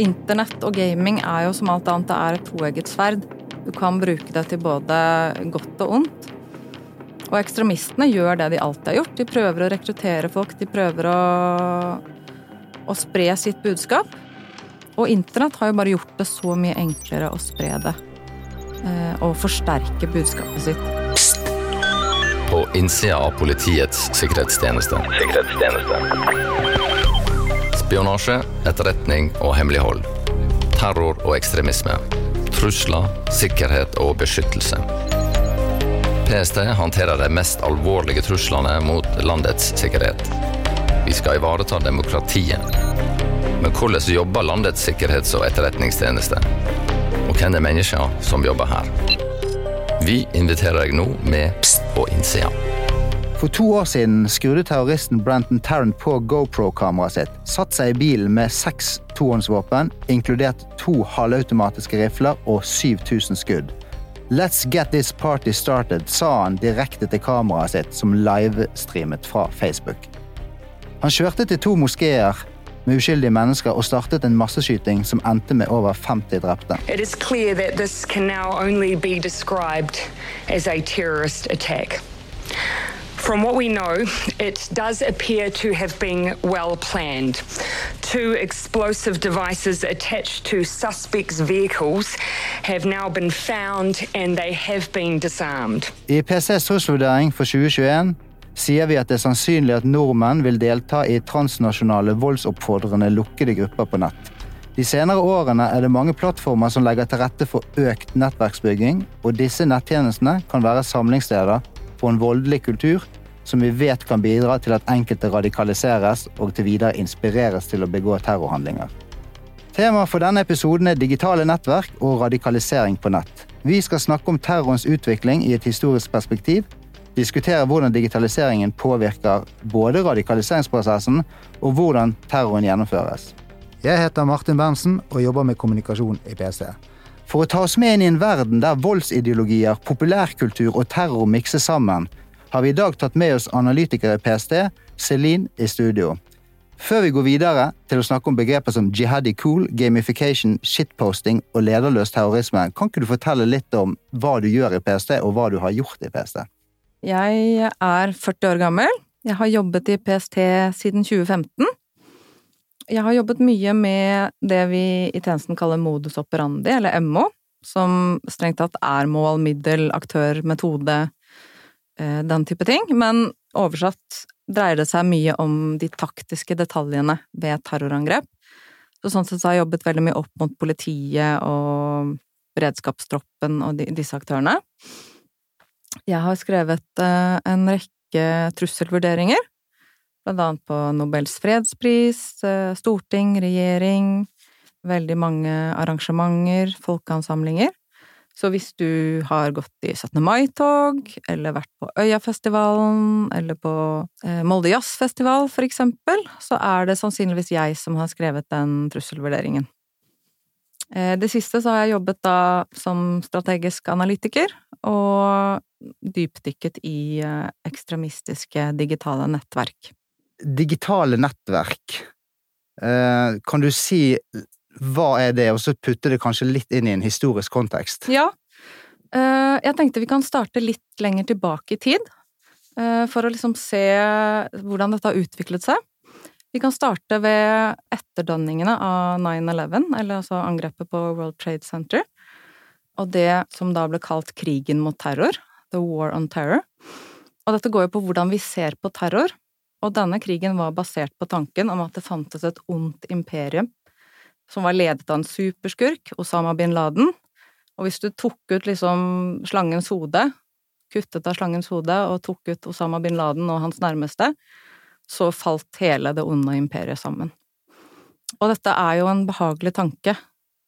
Internett og gaming er jo som alt annet, det er et toegget sverd. Du kan bruke det til både godt og ondt. Og ekstremistene gjør det de alltid har gjort. De prøver å rekruttere folk, de prøver å, å spre sitt budskap. Og internett har jo bare gjort det så mye enklere å spre det. eh, Og forsterke budskapet sitt. På innsida av Politiets sikkerhetstjeneste. Spionasje, etterretning og hemmelighold. Terror og ekstremisme. Trusler, sikkerhet og beskyttelse. PST håndterer de mest alvorlige truslene mot landets sikkerhet. Vi skal ivareta demokratiet. Men hvordan jobber landets sikkerhets- og etterretningstjeneste? Og hvem er menneskene som jobber her? Vi inviterer deg nå med Pst på innsida. For to år siden skrudde terroristen Brenton Tarrant på GoPro-kameraet sitt, satte seg i bilen med seks tohåndsvåpen, inkludert to halvautomatiske rifler og 7000 skudd. Let's get this party started, sa han direkte til kameraet sitt, som livestreamet fra Facebook. Han kjørte til to moskeer med uskyldige mennesker og startet en masseskyting som endte med over 50 drepte. It From what we know, it does appear to have been well planned. Two explosive devices attached to suspects' vehicles have now been found and they have been disarmed. I PCs trusselvurdering for 2021 sier vi at det er sannsynlig at nordmenn vil delta i transnasjonale voldsoppfordrende lukkede grupper på nett. De senere årene er det mange plattformer som legger til rette for økt nettverksbygging, og disse nettjenestene kan være samlingssteder for en voldelig kultur som vi vet kan bidra til at enkelte radikaliseres og til videre inspireres til å begå terrorhandlinger. Temaet for denne episoden er digitale nettverk og radikalisering på nett. Vi skal snakke om terrorens utvikling i et historisk perspektiv, diskutere hvordan digitaliseringen påvirker både radikaliseringsprosessen og hvordan terroren gjennomføres. Jeg heter Martin Berntsen og jobber med kommunikasjon i PST. For å ta oss med inn i en verden der voldsideologier, populærkultur og terror mikses sammen, har vi i dag tatt med oss analytiker i PST, Celine, i studio. Før vi går videre til å snakke om begreper som jihadi cool, gamification, shitposting og lederløs terrorisme, kan ikke du fortelle litt om hva du gjør i PST, og hva du har gjort i PST? Jeg er 40 år gammel. Jeg har jobbet i PST siden 2015. Jeg har jobbet mye med det vi i tjenesten kaller modus operandi, eller MO, som strengt tatt er mål, middel, aktør, metode, eh, den type ting. Men oversatt dreier det seg mye om de taktiske detaljene ved terrorangrep. Så sånn sett så har jeg jobbet veldig mye opp mot politiet og beredskapstroppen og de, disse aktørene. Jeg har skrevet eh, en rekke trusselvurderinger, blant annet på Nobels fredspris, eh, storting, regjering, veldig mange arrangementer, folkeansamlinger. Så hvis du har gått i 17. mai-tog, eller vært på Øyafestivalen, eller på eh, Molde Jazzfestival, for eksempel, så er det sannsynligvis jeg som har skrevet den trusselvurderingen. Eh, det siste så har jeg jobbet da som strategisk analytiker, og dypdykket i ekstremistiske digitale nettverk. Digitale nettverk, eh, kan du si hva er det, og så putte det kanskje litt inn i en historisk kontekst? Ja, eh, jeg tenkte vi kan starte litt lenger tilbake i tid, eh, for å liksom se hvordan dette har utviklet seg. Vi kan starte ved etterdanningene av 9-11, eller altså angrepet på World Trade Center, og det som da ble kalt krigen mot terror, The War on Terror. Og dette går jo på hvordan vi ser på terror, og denne krigen var basert på tanken om at det fantes et ondt imperium som var ledet av en superskurk, Osama bin Laden, og hvis du tok ut liksom slangens hode, kuttet av slangens hode og tok ut Osama bin Laden og hans nærmeste, så falt hele det onde imperiet sammen. Og dette er jo en behagelig tanke.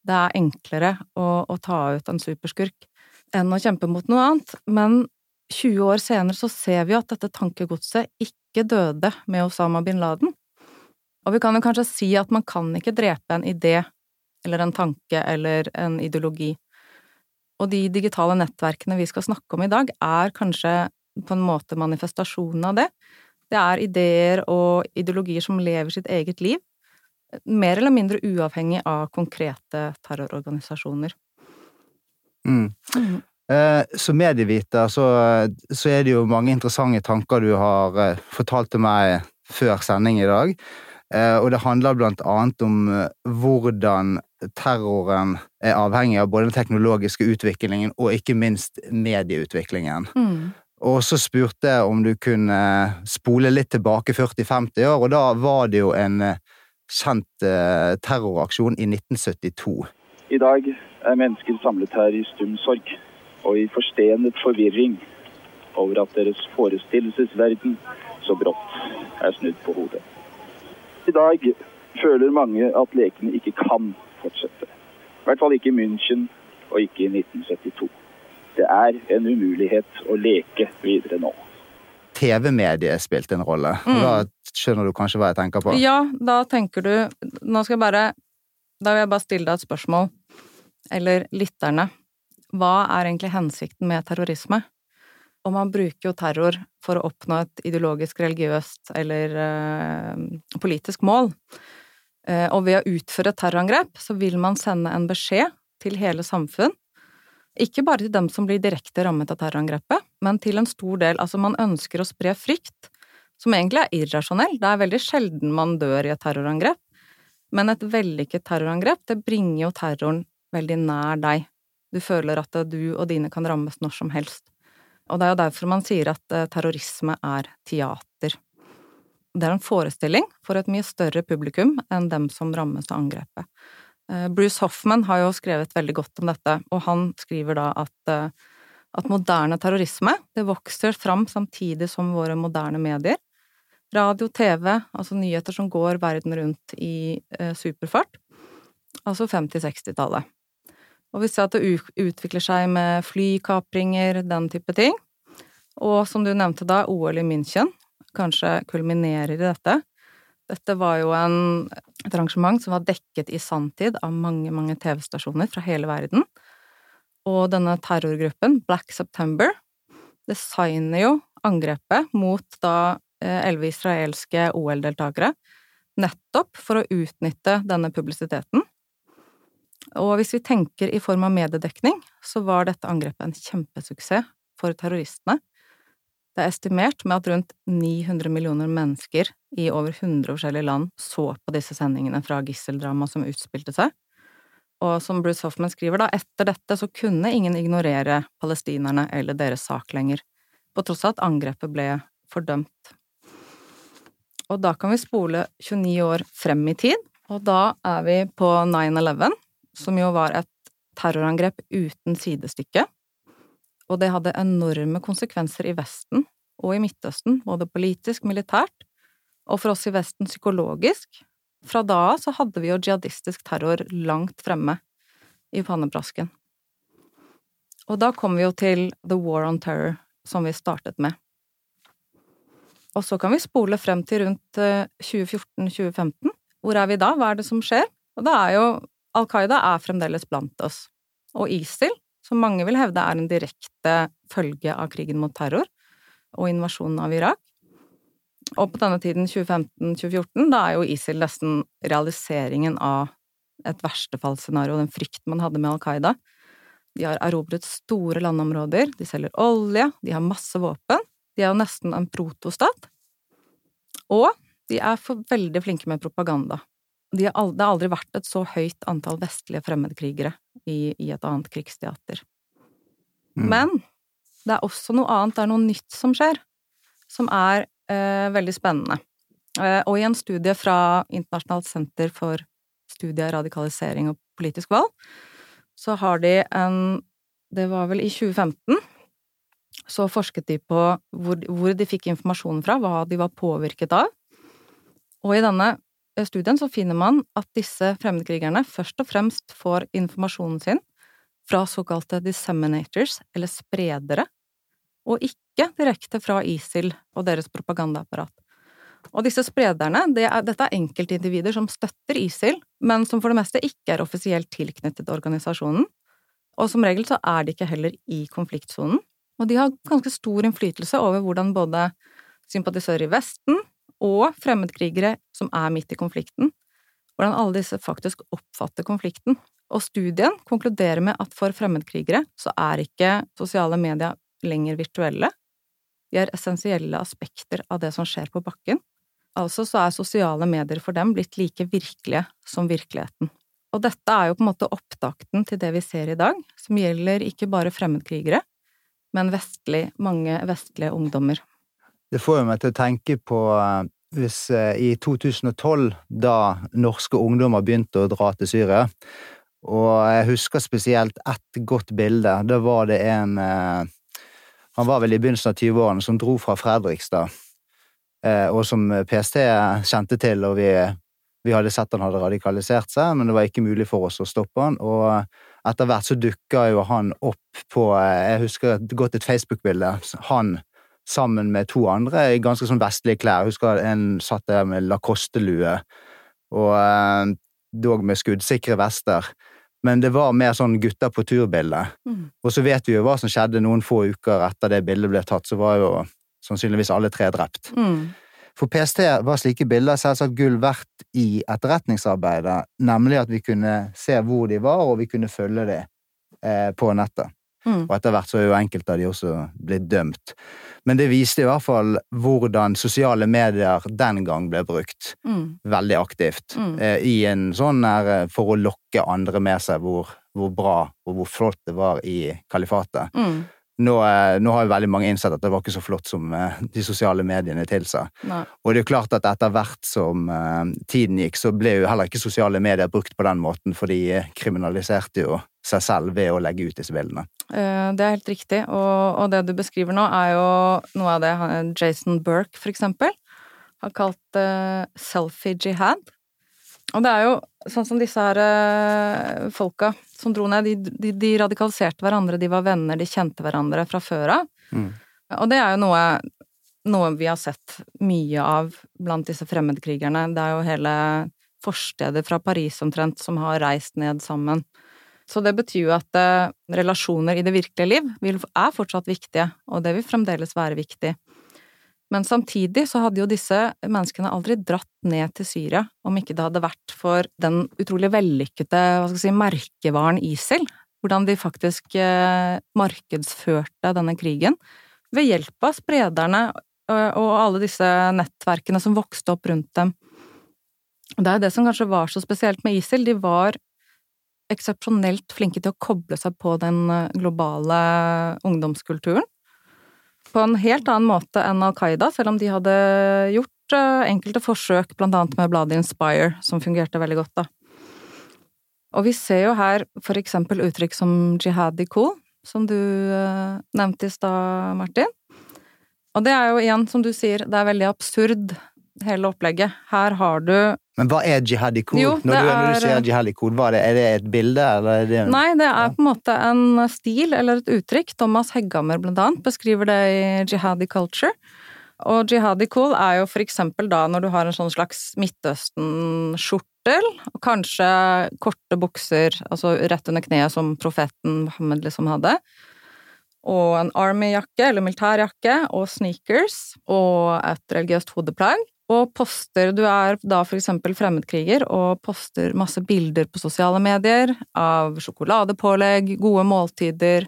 Det er enklere å, å ta ut en superskurk enn å kjempe mot noe annet, men 20 år senere så ser vi at dette tankegodset ikke døde med Osama bin Laden. Og vi kan jo kanskje si at man kan ikke drepe en idé eller en tanke eller en ideologi. Og de digitale nettverkene vi skal snakke om i dag, er kanskje på en måte manifestasjonen av det. Det er ideer og ideologier som lever sitt eget liv, mer eller mindre uavhengig av konkrete terrororganisasjoner. Mm. Mm. Eh, som medieviter så, så er det jo mange interessante tanker du har eh, fortalt til meg før sending i dag. Eh, og det handler blant annet om hvordan terroren er avhengig av både den teknologiske utviklingen og ikke minst medieutviklingen. Mm. Og så spurte jeg om du kunne spole litt tilbake 40-50 år, og da var det jo en kjent terroraksjon i 1972. I dag er mennesker samlet her i stum sorg og i forstenet forvirring over at deres forestillelsesverden så brått er snudd på hodet. I dag føler mange at lekene ikke kan fortsette. I hvert fall ikke i München og ikke i 1972. Det er en umulighet å leke videre nå. TV-mediet spilte en rolle. Mm. da skjønner du kanskje hva jeg tenker på? Ja, da tenker du Nå skal jeg bare Da vil jeg bare stille deg et spørsmål. Eller lytterne. Hva er egentlig hensikten med terrorisme? Og man bruker jo terror for å oppnå et ideologisk, religiøst eller eh, politisk mål. Eh, og ved å utføre et terrorangrep så vil man sende en beskjed til hele samfunn. Ikke bare til dem som blir direkte rammet av terrorangrepet, men til en stor del Altså, man ønsker å spre frykt, som egentlig er irrasjonell. Det er veldig sjelden man dør i et terrorangrep. Men et vellykket terrorangrep, det bringer jo terroren veldig nær deg. Du føler at du og dine kan rammes når som helst. Og det er jo derfor man sier at eh, terrorisme er teater. Det er en forestilling for et mye større publikum enn dem som rammes av angrepet. Eh, Bruce Hoffman har jo skrevet veldig godt om dette, og han skriver da at, eh, at moderne terrorisme det vokser fram samtidig som våre moderne medier. Radio, TV, altså nyheter som går verden rundt i superfart. Altså 50-60-tallet. Og vi ser at det utvikler seg med flykapringer, den type ting. Og som du nevnte da, OL i München kanskje kulminerer i dette. Dette var jo en, et arrangement som var dekket i sanntid av mange, mange TV-stasjoner fra hele verden. Og denne terrorgruppen, Black September, designer jo angrepet mot da eh, elleve israelske OL-deltakere, nettopp for å utnytte denne publisiteten. Og hvis vi tenker i form av mediedekning, så var dette angrepet en kjempesuksess for terroristene. Det er estimert med at rundt 900 millioner mennesker i over 100 forskjellige land så på disse sendingene fra gisseldramaet som utspilte seg. Og som Bruce Hoffman skriver, da, etter dette så kunne ingen ignorere palestinerne eller deres sak lenger, på tross av at angrepet ble fordømt. Og da kan vi spole 29 år frem i tid, og da er vi på 9-11, som jo var et terrorangrep uten sidestykke. Og det hadde enorme konsekvenser i Vesten og i Midtøsten, både politisk, militært, og for oss i Vesten psykologisk. Fra da av så hadde vi jo jihadistisk terror langt fremme i pannebrasken. Og da kom vi jo til The War on Terror, som vi startet med. Og så kan vi spole frem til rundt eh, 2014-2015. Hvor er vi da? Hva er det som skjer? Og da er jo Al Qaida er fremdeles blant oss. Og ISIL, som mange vil hevde er en direkte følge av krigen mot terror og invasjonen av Irak. Og på denne tiden, 2015-2014, da er jo ISIL nesten realiseringen av et verstefallsscenario, den frykten man hadde med Al Qaida. De har erobret store landområder, de selger olje, de har masse våpen. De er jo nesten en protostat. Og de er veldig flinke med propaganda. De har aldri, det har aldri vært et så høyt antall vestlige fremmedkrigere i, i et annet krigsteater. Mm. Men det er også noe annet, det er noe nytt som skjer, som er eh, veldig spennende. Eh, og i en studie fra Internasjonalt senter for studie av radikalisering og politisk valg, så har de en Det var vel i 2015 så forsket de på hvor, hvor de fikk informasjonen fra, hva de var påvirket av. Og i denne studien så finner man at disse fremmedkrigerne først og fremst får informasjonen sin fra såkalte disseminators, eller spredere, og ikke direkte fra ISIL og deres propagandaapparat. Og disse sprederne, det er, dette er enkeltindivider som støtter ISIL, men som for det meste ikke er offisielt tilknyttet organisasjonen, og som regel så er de ikke heller i konfliktsonen. Og de har ganske stor innflytelse over hvordan både sympatisører i Vesten og fremmedkrigere som er midt i konflikten, hvordan alle disse faktisk oppfatter konflikten. Og studien konkluderer med at for fremmedkrigere så er ikke sosiale medier lenger virtuelle. De er essensielle aspekter av det som skjer på bakken. Altså så er sosiale medier for dem blitt like virkelige som virkeligheten. Og dette er jo på en måte opptakten til det vi ser i dag, som gjelder ikke bare fremmedkrigere, men vestlig, mange vestlige ungdommer. Det får jo meg til å tenke på eh, hvis eh, i 2012, da norske ungdommer begynte å dra til Syria, og jeg husker spesielt ett godt bilde. Da var det en eh, Han var vel i begynnelsen av 20-årene, som dro fra Fredrikstad, og som PST kjente til, og vi, vi hadde sett han hadde radikalisert seg, men det var ikke mulig for oss å stoppe han, og etter hvert så dukka jo han opp på Jeg husker godt et Facebook-bilde. Han sammen med to andre i ganske sånn vestlige klær. Jeg husker en satt der med Lacoste-lue og eh, dog med skuddsikre vester. Men det var mer sånn gutter på tur-bilde. Mm. Og så vet vi jo hva som skjedde noen få uker etter det bildet ble tatt, så var jo sannsynligvis alle tre drept. Mm. For PST var slike bilder selvsagt gull verdt i etterretningsarbeidet, nemlig at vi kunne se hvor de var, og vi kunne følge dem eh, på nettet. Mm. Og etter hvert så er jo enkelte av de også blitt dømt. Men det viste i hvert fall hvordan sosiale medier den gang ble brukt. Mm. Veldig aktivt. Mm. Eh, I en sånn her eh, for å lokke andre med seg hvor, hvor bra og hvor flott det var i kalifatet. Nå, eh, nå, har jo veldig mange innsett at det var ikke så flott som de sosiale mediene tilsa. Og det er jo klart at etter hvert som tiden gikk, så ble jo heller ikke sosiale medier brukt på den måten, for de kriminaliserte jo seg selv ved å legge ut disse bildene. Eh, det er helt riktig, og, og, det du beskriver nå, er jo noe av det Jason Burke, for eksempel, har kalt uh, selfie-jihad. Og det er jo sånn som disse her uh, folka som dro ned, de, de, de, radikaliserte hverandre, de var venner, de kjente hverandre fra før av. Mm. Og det er jo noe, noe vi har sett mye av blant disse fremmedkrigerne. Det er jo hele forsteder fra Paris omtrent som har reist ned sammen. Så det betyr jo at eh, relasjoner i det virkelige liv vil, er fortsatt viktige, og det vil fremdeles være viktig. Men samtidig så hadde jo disse menneskene aldri dratt ned til Syria om ikke det hadde vært for den utrolig vellykkede hva skal si, merkevaren ISIL, hvordan de faktisk eh, markedsførte denne krigen ved hjelp av sprederne eh, og alle disse nettverkene som vokste opp rundt dem. Det er det som kanskje var så spesielt med ISIL, de var eksepsjonelt flinke til å koble seg på den eh, globale ungdomskulturen. På en helt annen måte enn Al Qaida, selv om de hadde gjort eh, enkelte forsøk, blant annet med bladet Inspire, som fungerte veldig godt, da. Og vi ser jo her for eksempel uttrykk som jihadi cool, som du uh, nevnte i stad, Martin. Og det er jo igjen, som du sier, det er veldig absurd, hele opplegget. Her har du men hva er jihadi kod? Jo, når, du, når, du, sier jihadi kod, er det, er det et bilde, eller er det Nei, det er på en måte en stil, eller et uttrykk. Thomas Heggammer, blant annet, beskriver det i Jihadi culture. Og jihadi cool er jo for eksempel da når du har en sånn slags Midtøsten-skjortel, og kanskje korte bukser, altså rett under kneet som profeten Mohammed liksom hadde, og en army-jakke eller militærjakke, og sneakers, og et religiøst hodeplagg og poster Du er da for eksempel fremmedkriger og poster masse bilder på sosiale medier av sjokoladepålegg, gode måltider,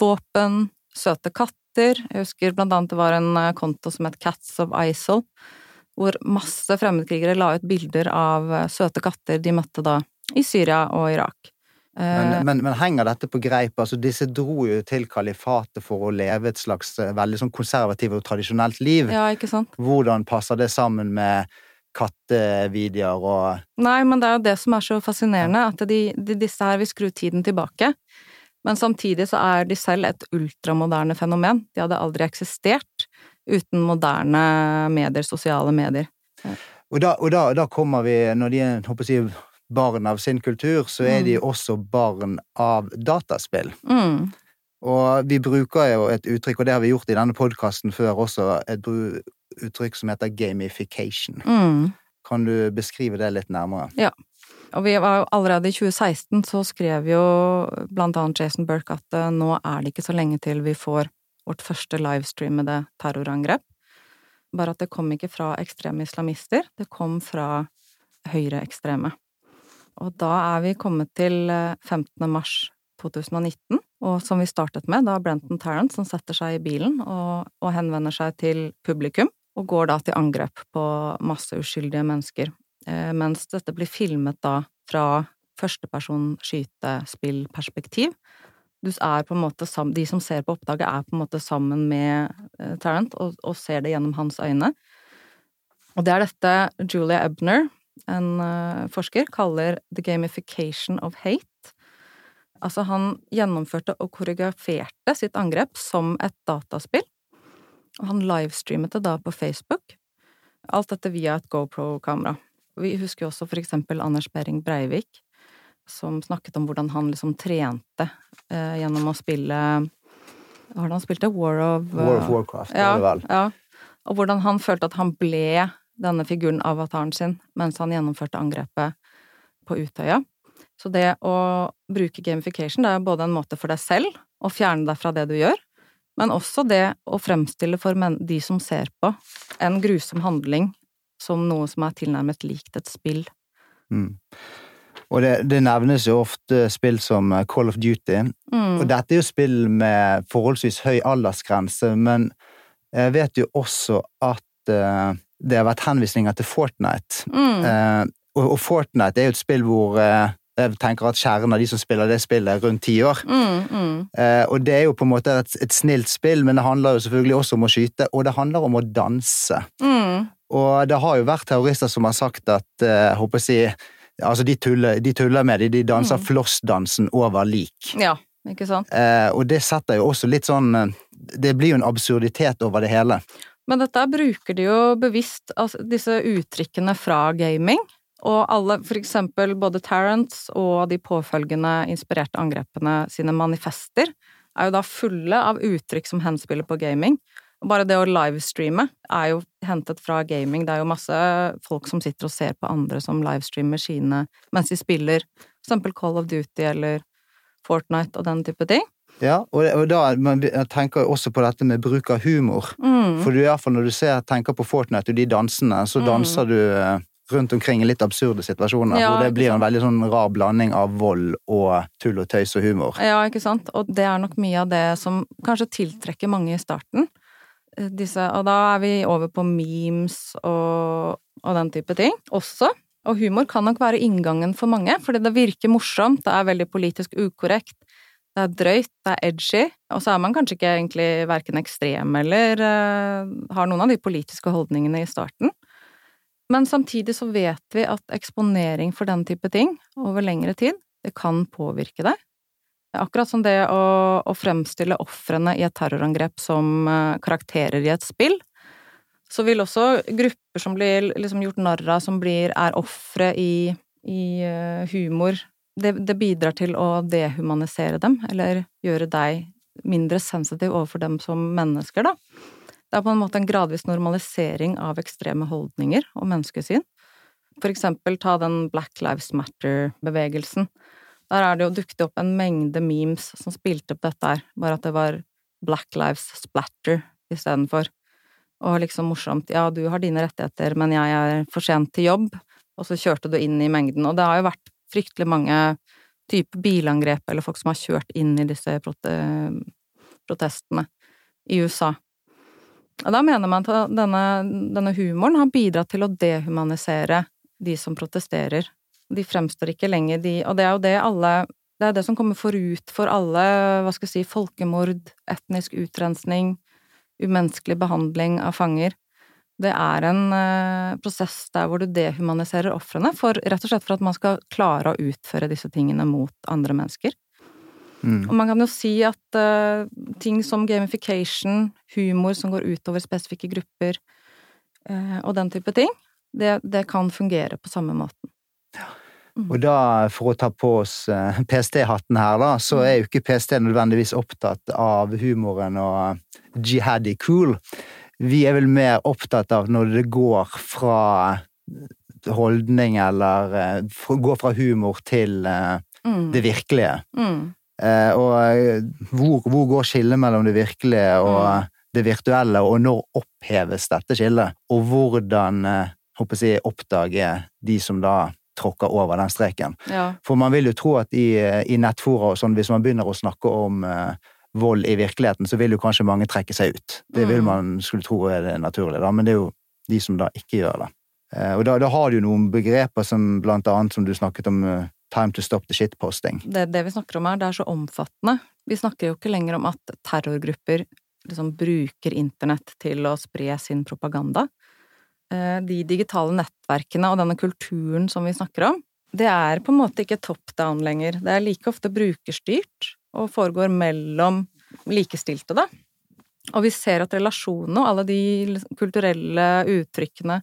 våpen, søte katter. Jeg husker blant annet det var en eh, konto som het Cats of ISIL, hvor masse fremmedkrigere la ut bilder av eh, søte katter de møtte da i Syria og Irak. Men, eh, men, men, henger dette på greip? Altså, disse dro jo til kalifatet for å leve et slags eh, veldig sånn konservativt og tradisjonelt liv. Ja, ikke sant? Hvordan passer det sammen med kattevideoer og Nei, men det er jo det som er så fascinerende, at de, de, disse her vil skru tiden tilbake. Men samtidig så er de selv et ultramoderne fenomen. De hadde aldri eksistert uten moderne medier, sosiale medier. Og da, og da, da kommer vi, når de håper jeg, barn av sin kultur, så er de mm. også barn av dataspill. Mm. Og vi bruker jo et uttrykk, og det har vi gjort i denne podkasten før også, et uttrykk som heter gamification. Mm. Kan du beskrive det litt nærmere? Ja. Og vi var jo allerede i 2016 så skrev jo blant annet Jason Burke at eh, nå er det ikke så lenge til vi får vårt første livestreamede terrorangrep. Bare at det kom ikke fra ekstreme islamister, det kom fra høyreekstreme. Og da er vi kommet til 15. mars 2019, og som vi startet med, da Brenton Tarrant som setter seg i bilen og, og henvender seg til publikum, og går da til angrep på masse uskyldige mennesker. Eh, mens dette blir filmet da fra førsteperson skytespillperspektiv. Du De som ser på oppdraget, er på en måte sammen med eh, Tarrant og, og, ser det gjennom hans øyne. Og det er dette Julia Ebner, en uh, forsker, kaller the gamification of hate. Altså, han gjennomførte og koreograferte sitt angrep som et dataspill, og han livestreamet det da på Facebook. Alt dette via et GoPro-kamera. Vi husker jo også for eksempel Anders Behring Breivik, som snakket om hvordan han liksom trente eh, gjennom å spille Hva var det han spilte? War of War of Warcraft, ja, det vel. Ja. Og hvordan han følte at han ble denne figuren, avataren sin, mens han gjennomførte angrepet på Utøya. Så det å bruke gamification, det er både en måte for deg selv å fjerne deg fra det du gjør, men også det å fremstille for de som ser på, en grusom handling som noe som er tilnærmet likt et spill. Mm. Og det, det, nevnes jo ofte spill som Call of Duty, mm. og dette er jo spill med forholdsvis høy aldersgrense, men jeg vet jo også at uh, det har vært henvisninger til Fortnite. Mm. Uh, og, og, Fortnite er jo et spill hvor uh, jeg tenker at kjernen av de som spiller det spillet, er rundt ti år. Mm, mm. Eh, og det er jo på en måte et, et, snilt spill, men det handler jo selvfølgelig også om å skyte, og det handler om å danse. Mm. Og det har jo vært terrorister som har sagt at eh, håper å si Altså, de tuller, de tuller med det, de danser mm. flossdansen over lik. Ja, ikke sant? Eh, og det setter jo også litt sånn eh, Det blir jo en absurditet over det hele. Men dette bruker de jo bevisst, altså disse uttrykkene fra gaming og alle, for eksempel både Tarrants og de påfølgende inspirerte angrepene sine manifester, er jo da fulle av uttrykk som henspiller på gaming. Bare det å livestreame er jo hentet fra gaming. Det er jo masse folk som sitter og ser på andre som livestreamer sine mens de spiller for eksempel Call of Duty eller Fortnite og den type ting. Ja, og, og da man tenker jeg også på dette med bruk av humor. Mm. For du, i hvert fall når du ser, tenker på Fortnite og de dansene, så mm. danser du eh, rundt omkring i litt absurde situasjoner, ja, hvor det blir en veldig sånn rar blanding av vold og tull og tøys og humor. Ja, ikke sant. Og det er nok mye av det som kanskje tiltrekker mange i starten. Eh, disse, og da er vi over på memes og, og den type ting også. Og humor kan nok være inngangen for mange, fordi det virker morsomt, det er veldig politisk ukorrekt, det er drøyt, det er edgy, og så er man kanskje ikke egentlig verken ekstrem eller uh, har noen av de politiske holdningene i starten. Men samtidig så vet vi at eksponering for den type ting over lengre tid, det kan påvirke deg. Akkurat som det å, å fremstille ofrene i et terrorangrep som uh, karakterer i et spill, så vil også grupper som blir liksom gjort narr av, som blir, er ofre i, i uh, humor, det, det, bidrar til å dehumanisere dem, eller gjøre deg mindre sensitiv overfor dem som mennesker, da. Det er på en måte en gradvis normalisering av ekstreme holdninger og menneskesyn. For eksempel ta den Black Lives Matter-bevegelsen. Der er det jo dukket opp en mengde memes som spilte på dette her, bare at det var Black Lives Splatter istedenfor. Og liksom morsomt, ja, du har dine rettigheter, men jeg er for sent til jobb, og så kjørte du inn i mengden. Og det har jo vært fryktelig mange type bilangrep eller folk som har kjørt inn i disse protestene i USA. Og da mener man at denne, denne humoren har bidratt til å dehumanisere de som protesterer. De fremstår ikke lenger de Og det er jo det alle Det er det som kommer forut for alle, hva skal jeg si, folkemord, etnisk utrensning, umenneskelig behandling av fanger. Det er en uh, prosess der hvor du dehumaniserer ofrene, rett og slett for at man skal klare å utføre disse tingene mot andre mennesker. Mm. Og man kan jo si at uh, ting som gamification, humor som går utover spesifikke grupper, uh, og den type ting, det, det, kan fungere på samme måten. Ja. Mm. Og da, for å ta på oss PST-hatten her, da, så er jo ikke PST nødvendigvis opptatt av humoren og jihadi cool. Vi er vel mer opptatt av når det går fra holdning eller går fra humor til mm. det virkelige. Mm. Eh, og eh, hvor, hvor går skillet mellom det virkelige og mm. det virtuelle, og når oppheves dette skillet? Og hvordan eh, håper jeg, oppdage de som da tråkker over den streken. Ja. For man vil jo tro at i, i nettfora og sånn, hvis man begynner å snakke om eh, vold i virkeligheten, så vil jo kanskje mange trekke seg ut. Det vil Mm. man skulle tro er det naturlige, da, men det er jo de som da ikke gjør det. Eh, og da, da har du jo noen begreper som blant annet som du snakket om, eh, time to stop the shitposting. Det, det vi snakker om her, det er så omfattende. Vi snakker jo ikke lenger om at terrorgrupper liksom bruker internett til å spre sin propaganda. Eh, De digitale nettverkene og denne kulturen som vi snakker om, det er på en måte ikke top down lenger. Det er like ofte brukerstyrt og foregår mellom likestilte, da. Og vi ser at relasjonene og alle de kulturelle uttrykkene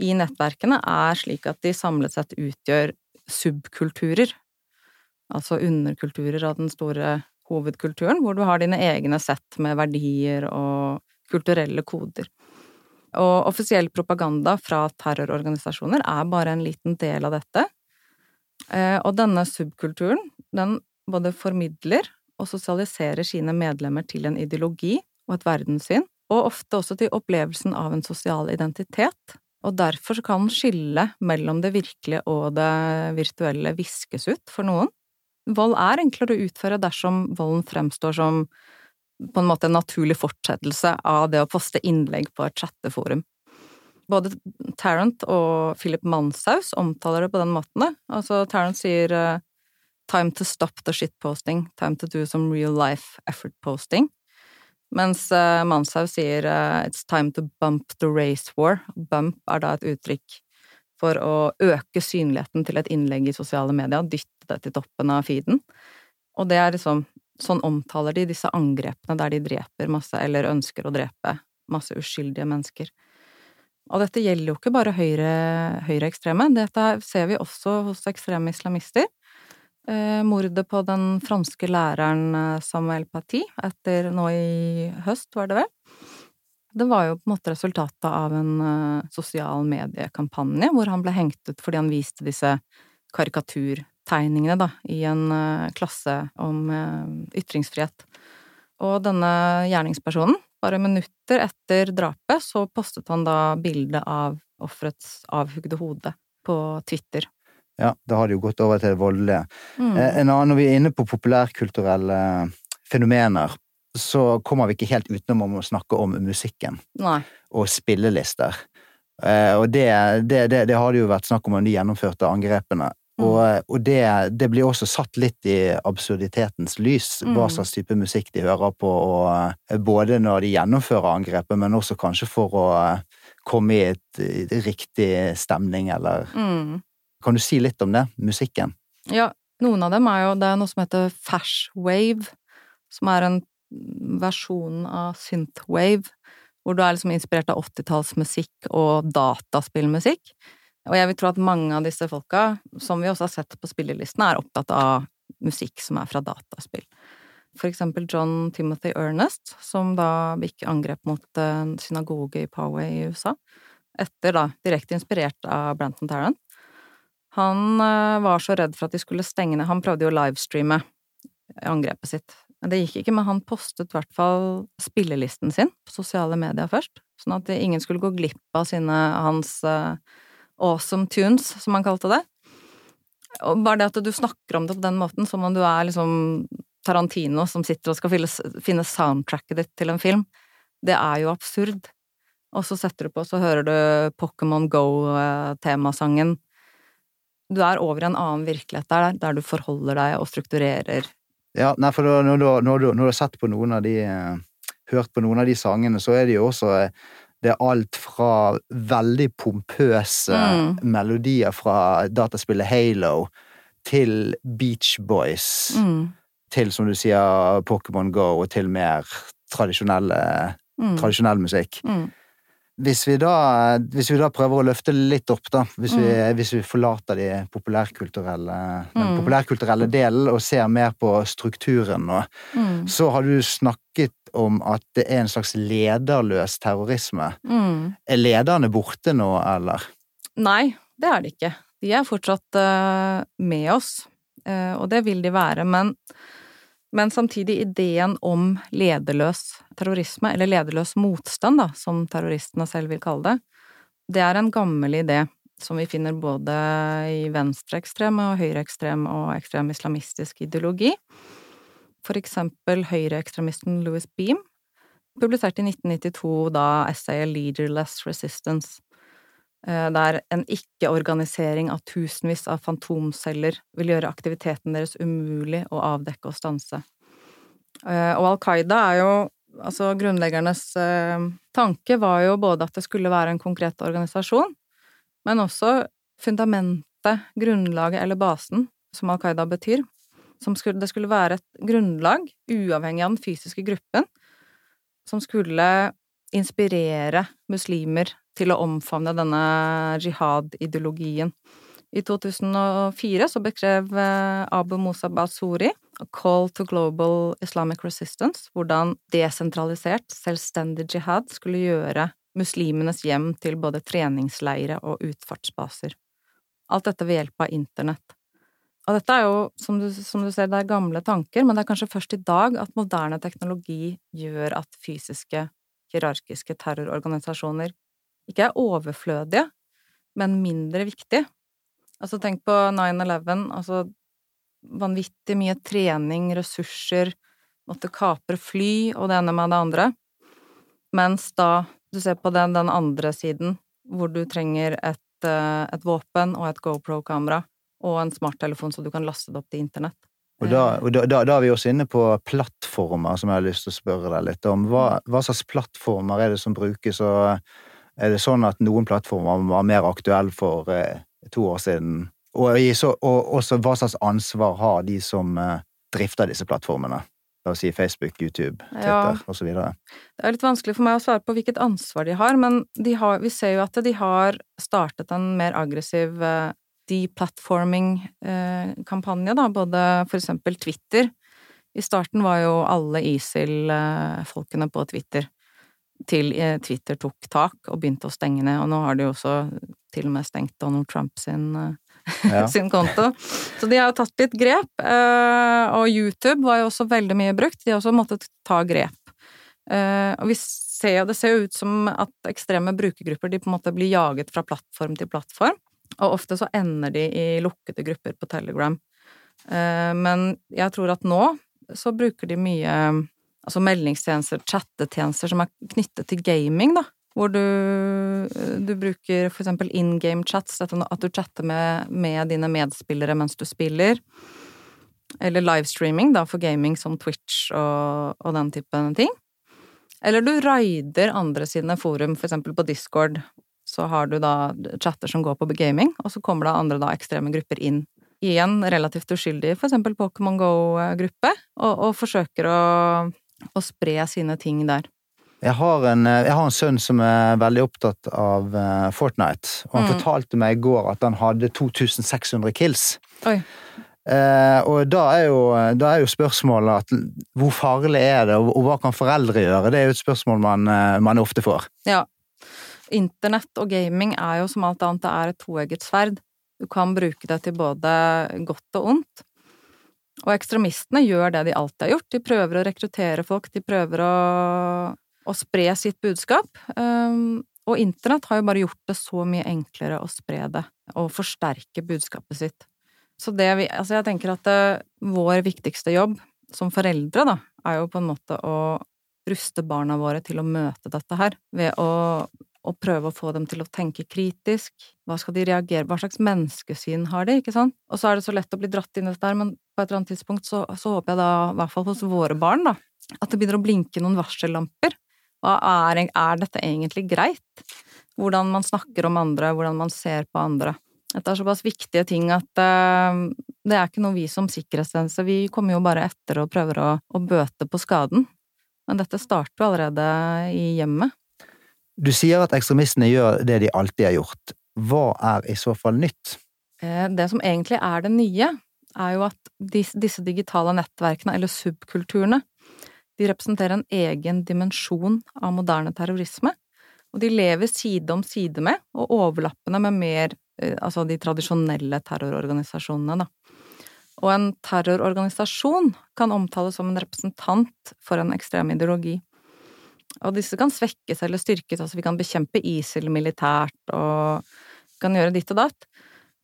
i nettverkene er slik at de samlet sett utgjør subkulturer. Altså underkulturer av den store hovedkulturen, hvor du har dine egne sett med verdier og kulturelle koder. Og offisiell propaganda fra terrororganisasjoner er bare en liten del av dette. Eh, Og denne subkulturen, den både formidler og sosialiserer sine medlemmer til en ideologi og et verdenssyn, og ofte også til opplevelsen av en sosial identitet. Og derfor kan skillet mellom det virkelige og det virtuelle viskes ut for noen. Vold er enklere å utføre dersom volden fremstår som på en måte en naturlig fortsettelse av det å poste innlegg på et chatteforum. Både Tarrant og Philip Manshaus omtaler det på den måten. Altså, Tarrant sier eh, 'time to stop the shitposting', 'time to do some real life effort posting'. Mens uh, Manshaug sier uh, 'it's time to bump the race war'. Bump er da et uttrykk for å øke synligheten til et innlegg i sosiale medier, dytte det til toppen av feeden. Og det er liksom Sånn omtaler de disse angrepene der de dreper masse, eller ønsker å drepe masse uskyldige mennesker. Og dette gjelder jo ikke bare høyre, høyreekstreme, dette ser vi også hos ekstreme islamister. Eh, mordet på den franske læreren eh, Samuel Paty etter nå i høst, var det vel? Det var jo på en måte resultatet av en eh, sosial mediekampanje hvor han ble hengt ut fordi han viste disse karikaturtegningene, da, i en klasse om ytringsfrihet. Og denne gjerningspersonen, bare minutter etter drapet, så postet han da bilde av offerets avhugde hode på Twitter. Ja, da har det jo gått over til det voldelige. Mm. Eh, En annen, når vi er inne på populærkulturelle fenomener, så kommer vi ikke helt utenom å snakke om musikken Nei. og spillelister. Eh, Og det, det, det, det har det jo vært snakk om om de gjennomførte angrepene. Mm. Og, og det, det blir også satt litt i absurditetens lys, hva Mm. slags type musikk de hører på, og eh, både når de gjennomfører angrepet, men også kanskje for å komme i et, et riktig stemning, eller Mm. Kan du si litt om det? Musikken? Ja, noen av dem er jo Det er noe som heter Fashwave, som er en versjon av synthwave, hvor du er liksom inspirert av 80-tallsmusikk og dataspillmusikk. Og jeg vil tro at mange av disse folka, som vi også har sett på spillelistene, er opptatt av musikk som er fra dataspill. For eksempel John Timothy Ernest, som da gikk angrep mot en synagoge i Poway i USA. Etter, da, direkte inspirert av Branton Tarrant. Han eh, var så redd for at de skulle stenge ned Han prøvde jo å livestreame angrepet sitt. Det gikk ikke, men han postet i hvert fall spillelisten sin på sosiale medier først, sånn at ingen skulle gå glipp av sine hans eh, awesome tunes, som han kalte det. Og bare det at du snakker om det på den måten, som om du er liksom Tarantino som sitter og skal finne, soundtracket ditt til en film, det er jo absurd. Og så setter du på, så hører du Pokémon Go-temasangen. Du er over i en annen virkelighet der, der du forholder deg og strukturerer. Ja, nei, for når, du, når, du, når du har sett på noen av de eh, Hørt på noen av de sangene, så er det jo også eh, Det er alt fra veldig pompøse Mm. melodier fra dataspillet Halo til Beach Boys, Mm. til, som du sier, Pokémon Go, og til mer tradisjonell Mm. tradisjonell musikk. Mm. Hvis vi, da, hvis vi da prøver å løfte litt opp, da, hvis, vi, Mm. hvis vi forlater de populærkulturelle, den Mm. populærkulturelle delen og ser mer på strukturen nå, Mm. så har du snakket om at det er en slags lederløs terrorisme. Mm. Er lederne borte nå, eller? Nei, det er de ikke. De er fortsatt uh, med oss, uh, og det vil de være, men, men samtidig ideen om lederløs terrorisme, eller lederløs motstand, da, som terroristene selv vil kalle det, det er en gammel idé som vi finner både i venstreekstrem og høyreekstrem og ekstrem islamistisk ideologi. For eksempel høyreekstremisten Louis Beam publiserte i 1992 da essayet Leaderless Resistance, eh, der en ikke-organisering av tusenvis av fantomceller vil gjøre aktiviteten deres umulig å avdekke og stanse. Eh, og Al Qaida er jo Altså, grunnleggernes eh, tanke var jo både at det skulle være en konkret organisasjon, men også fundamentet, grunnlaget eller basen, som Al Qaida betyr. Som skulle, det skulle være et grunnlag, uavhengig av den fysiske gruppen, som skulle inspirere muslimer til å omfavne denne jihad-ideologien. I 2004 så beskrev eh, Abu Musa Basuri A Call to Global Islamic Resistance hvordan desentralisert, selvstendig jihad skulle gjøre muslimenes hjem til både treningsleire og utfartsbaser. Alt dette ved hjelp av internett. Og dette er jo, som du, som du ser, det er gamle tanker, men det er kanskje først i dag at moderne teknologi gjør at fysiske, hierarkiske terrororganisasjoner ikke er overflødige, men mindre viktige Altså, tenk på 9-11, altså vanvittig mye trening, ressurser, måtte kapre fly og det ene med det andre. Mens da du ser på den, den andre siden, hvor du trenger et, eh, et våpen og et GoPro-kamera og en smarttelefon så du kan laste det opp til internett. Og da, og da, da, er vi også inne på plattformer, som jeg har lyst til å spørre deg litt om. Hva, hva slags plattformer er det som brukes, og er det sånn at noen plattformer var mer aktuelle for eh, to år siden. Og, så, og også hva slags ansvar har de som eh, drifter disse plattformene? La oss si Facebook, YouTube, Twitter ja, osv. Det er litt vanskelig for meg å svare på hvilket ansvar de har, men de har, vi ser jo at de har startet en mer aggressiv uh, deplatforming-kampanje, da, både for eksempel Twitter. I starten var jo alle ISIL-folkene på Twitter til Twitter tok tak og begynte å stenge ned, og nå har de jo også til og med stengt Donald Trump sin, eh, ja. sin konto. Så de har jo tatt litt grep. Eh, og YouTube var jo også veldig mye brukt. De har også måttet ta grep. Eh, og vi ser jo, det ser jo ut som at ekstreme brukergrupper de på en måte blir jaget fra plattform til plattform. Og ofte så ender de i lukkede grupper på Telegram. Men jeg tror at nå så bruker de mye altså meldingstjenester, chattetjenester som er knyttet til gaming, da hvor du, du bruker for eksempel in game chats, at du chatter med, med, dine medspillere mens du spiller. Eller livestreaming, da, for gaming som Twitch og, og den type ting. Eller du raider andre sine forum, for eksempel på Discord. Så har du da chatter som går på gaming, og så kommer da andre da ekstreme grupper inn i en relativt uskyldig, for eksempel Pokémon Go-gruppe, og, og, forsøker å, å spre sine ting der. Jeg har, en, eh, jeg har, en, sønn som er veldig opptatt av uh, Fortnite, og han mm. fortalte meg i går at han hadde 2600 kills. Uh, og da er, jo, da er, jo, spørsmålet at hvor farlig er det, og, og hva kan foreldre gjøre? Det er jo et spørsmål man, uh, man, ofte får. Ja. Internett og gaming er jo som alt annet, det er et toegget sverd. Du kan bruke det til både godt og ondt. Og ekstremistene gjør det de alltid har gjort. De prøver å rekruttere folk, de prøver å å spre sitt budskap. Um, og internett har jo bare gjort det så mye enklere å spre det, og forsterke budskapet sitt. Så det vi Altså, jeg tenker at det, eh, vår viktigste jobb som foreldre, da, er jo på en måte å ruste barna våre til å møte dette her, ved å, å prøve å få dem til å tenke kritisk. Hva skal de reagere Hva slags menneskesyn har de, ikke sant? Og så er det så lett å bli dratt inn i dette her, men på et eller annet tidspunkt så, så håper jeg da, i hvert fall hos våre barn, da, at det begynner å blinke noen varsellamper hva er, er dette egentlig greit? Hvordan man snakker om andre, hvordan man ser på andre. Dette er såpass viktige ting at uh, det er ikke noe vi som sikkerhetstjeneste Vi kommer jo bare etter og prøver å, å bøte på skaden. Men dette starter jo allerede i hjemmet. Du sier at ekstremistene gjør det de alltid har gjort. Hva er i så fall nytt? Eh, det som egentlig er det nye, er jo at disse digitale nettverkene, eller subkulturene, de representerer en egen dimensjon av moderne terrorisme, og de lever side om side med, og overlappende med mer eh, altså de tradisjonelle terrororganisasjonene, da. Og en terrororganisasjon kan omtales som en representant for en ekstrem ideologi. Og disse kan svekkes eller styrkes, altså vi kan bekjempe ISIL militært og kan gjøre ditt og datt.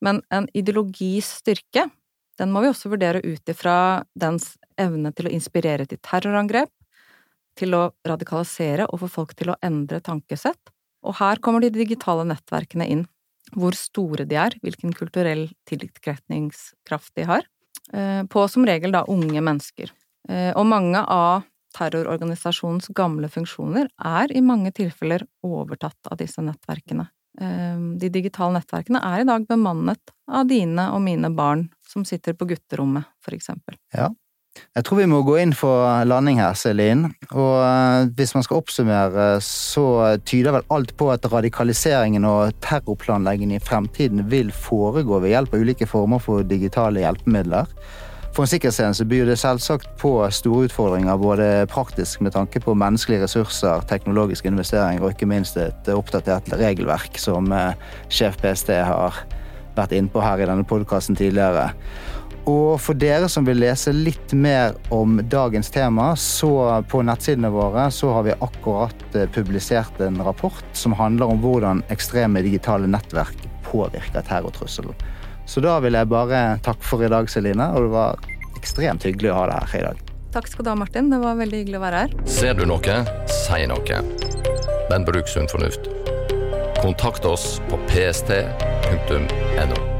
Men en ideologis styrke, den må vi også vurdere ut ifra dens evne til å inspirere til terrorangrep, til å radikalisere og få folk til å endre tankesett. Og her kommer de digitale nettverkene inn. Hvor store de er, hvilken kulturell tiltrekningskraft de har. Eh, på som regel da unge mennesker. Eh, og mange av terrororganisasjonens gamle funksjoner er i mange tilfeller overtatt av disse nettverkene. Ehm, de digitale nettverkene er i dag bemannet av dine og mine barn som sitter på gutterommet, for eksempel. Ja. Jeg tror vi må gå inn for landing her, Celine. Og eh, hvis man skal oppsummere, så tyder vel alt på at radikaliseringen og terrorplanleggingen i fremtiden vil foregå ved hjelp av ulike former for digitale hjelpemidler. For en sikkerhetstjeneste byr det selvsagt på store utfordringer, både praktisk med tanke på menneskelige ressurser, teknologiske investeringer og ikke minst et oppdatert regelverk, som eh, sjef PST har vært innpå her i denne podkasten tidligere. Og for dere som vil lese litt mer om dagens tema, så på nettsidene våre så har vi akkurat eh, publisert en rapport som handler om hvordan ekstreme digitale nettverk påvirker terrortrusselen. Så da vil jeg bare takke for i dag, Celine. Og det var ekstremt hyggelig å ha deg her i dag. Takk skal du ha, Martin. Det var veldig hyggelig å være her. Ser du noe, si noe. Men bruk sunn fornuft. Kontakt oss på pst.no.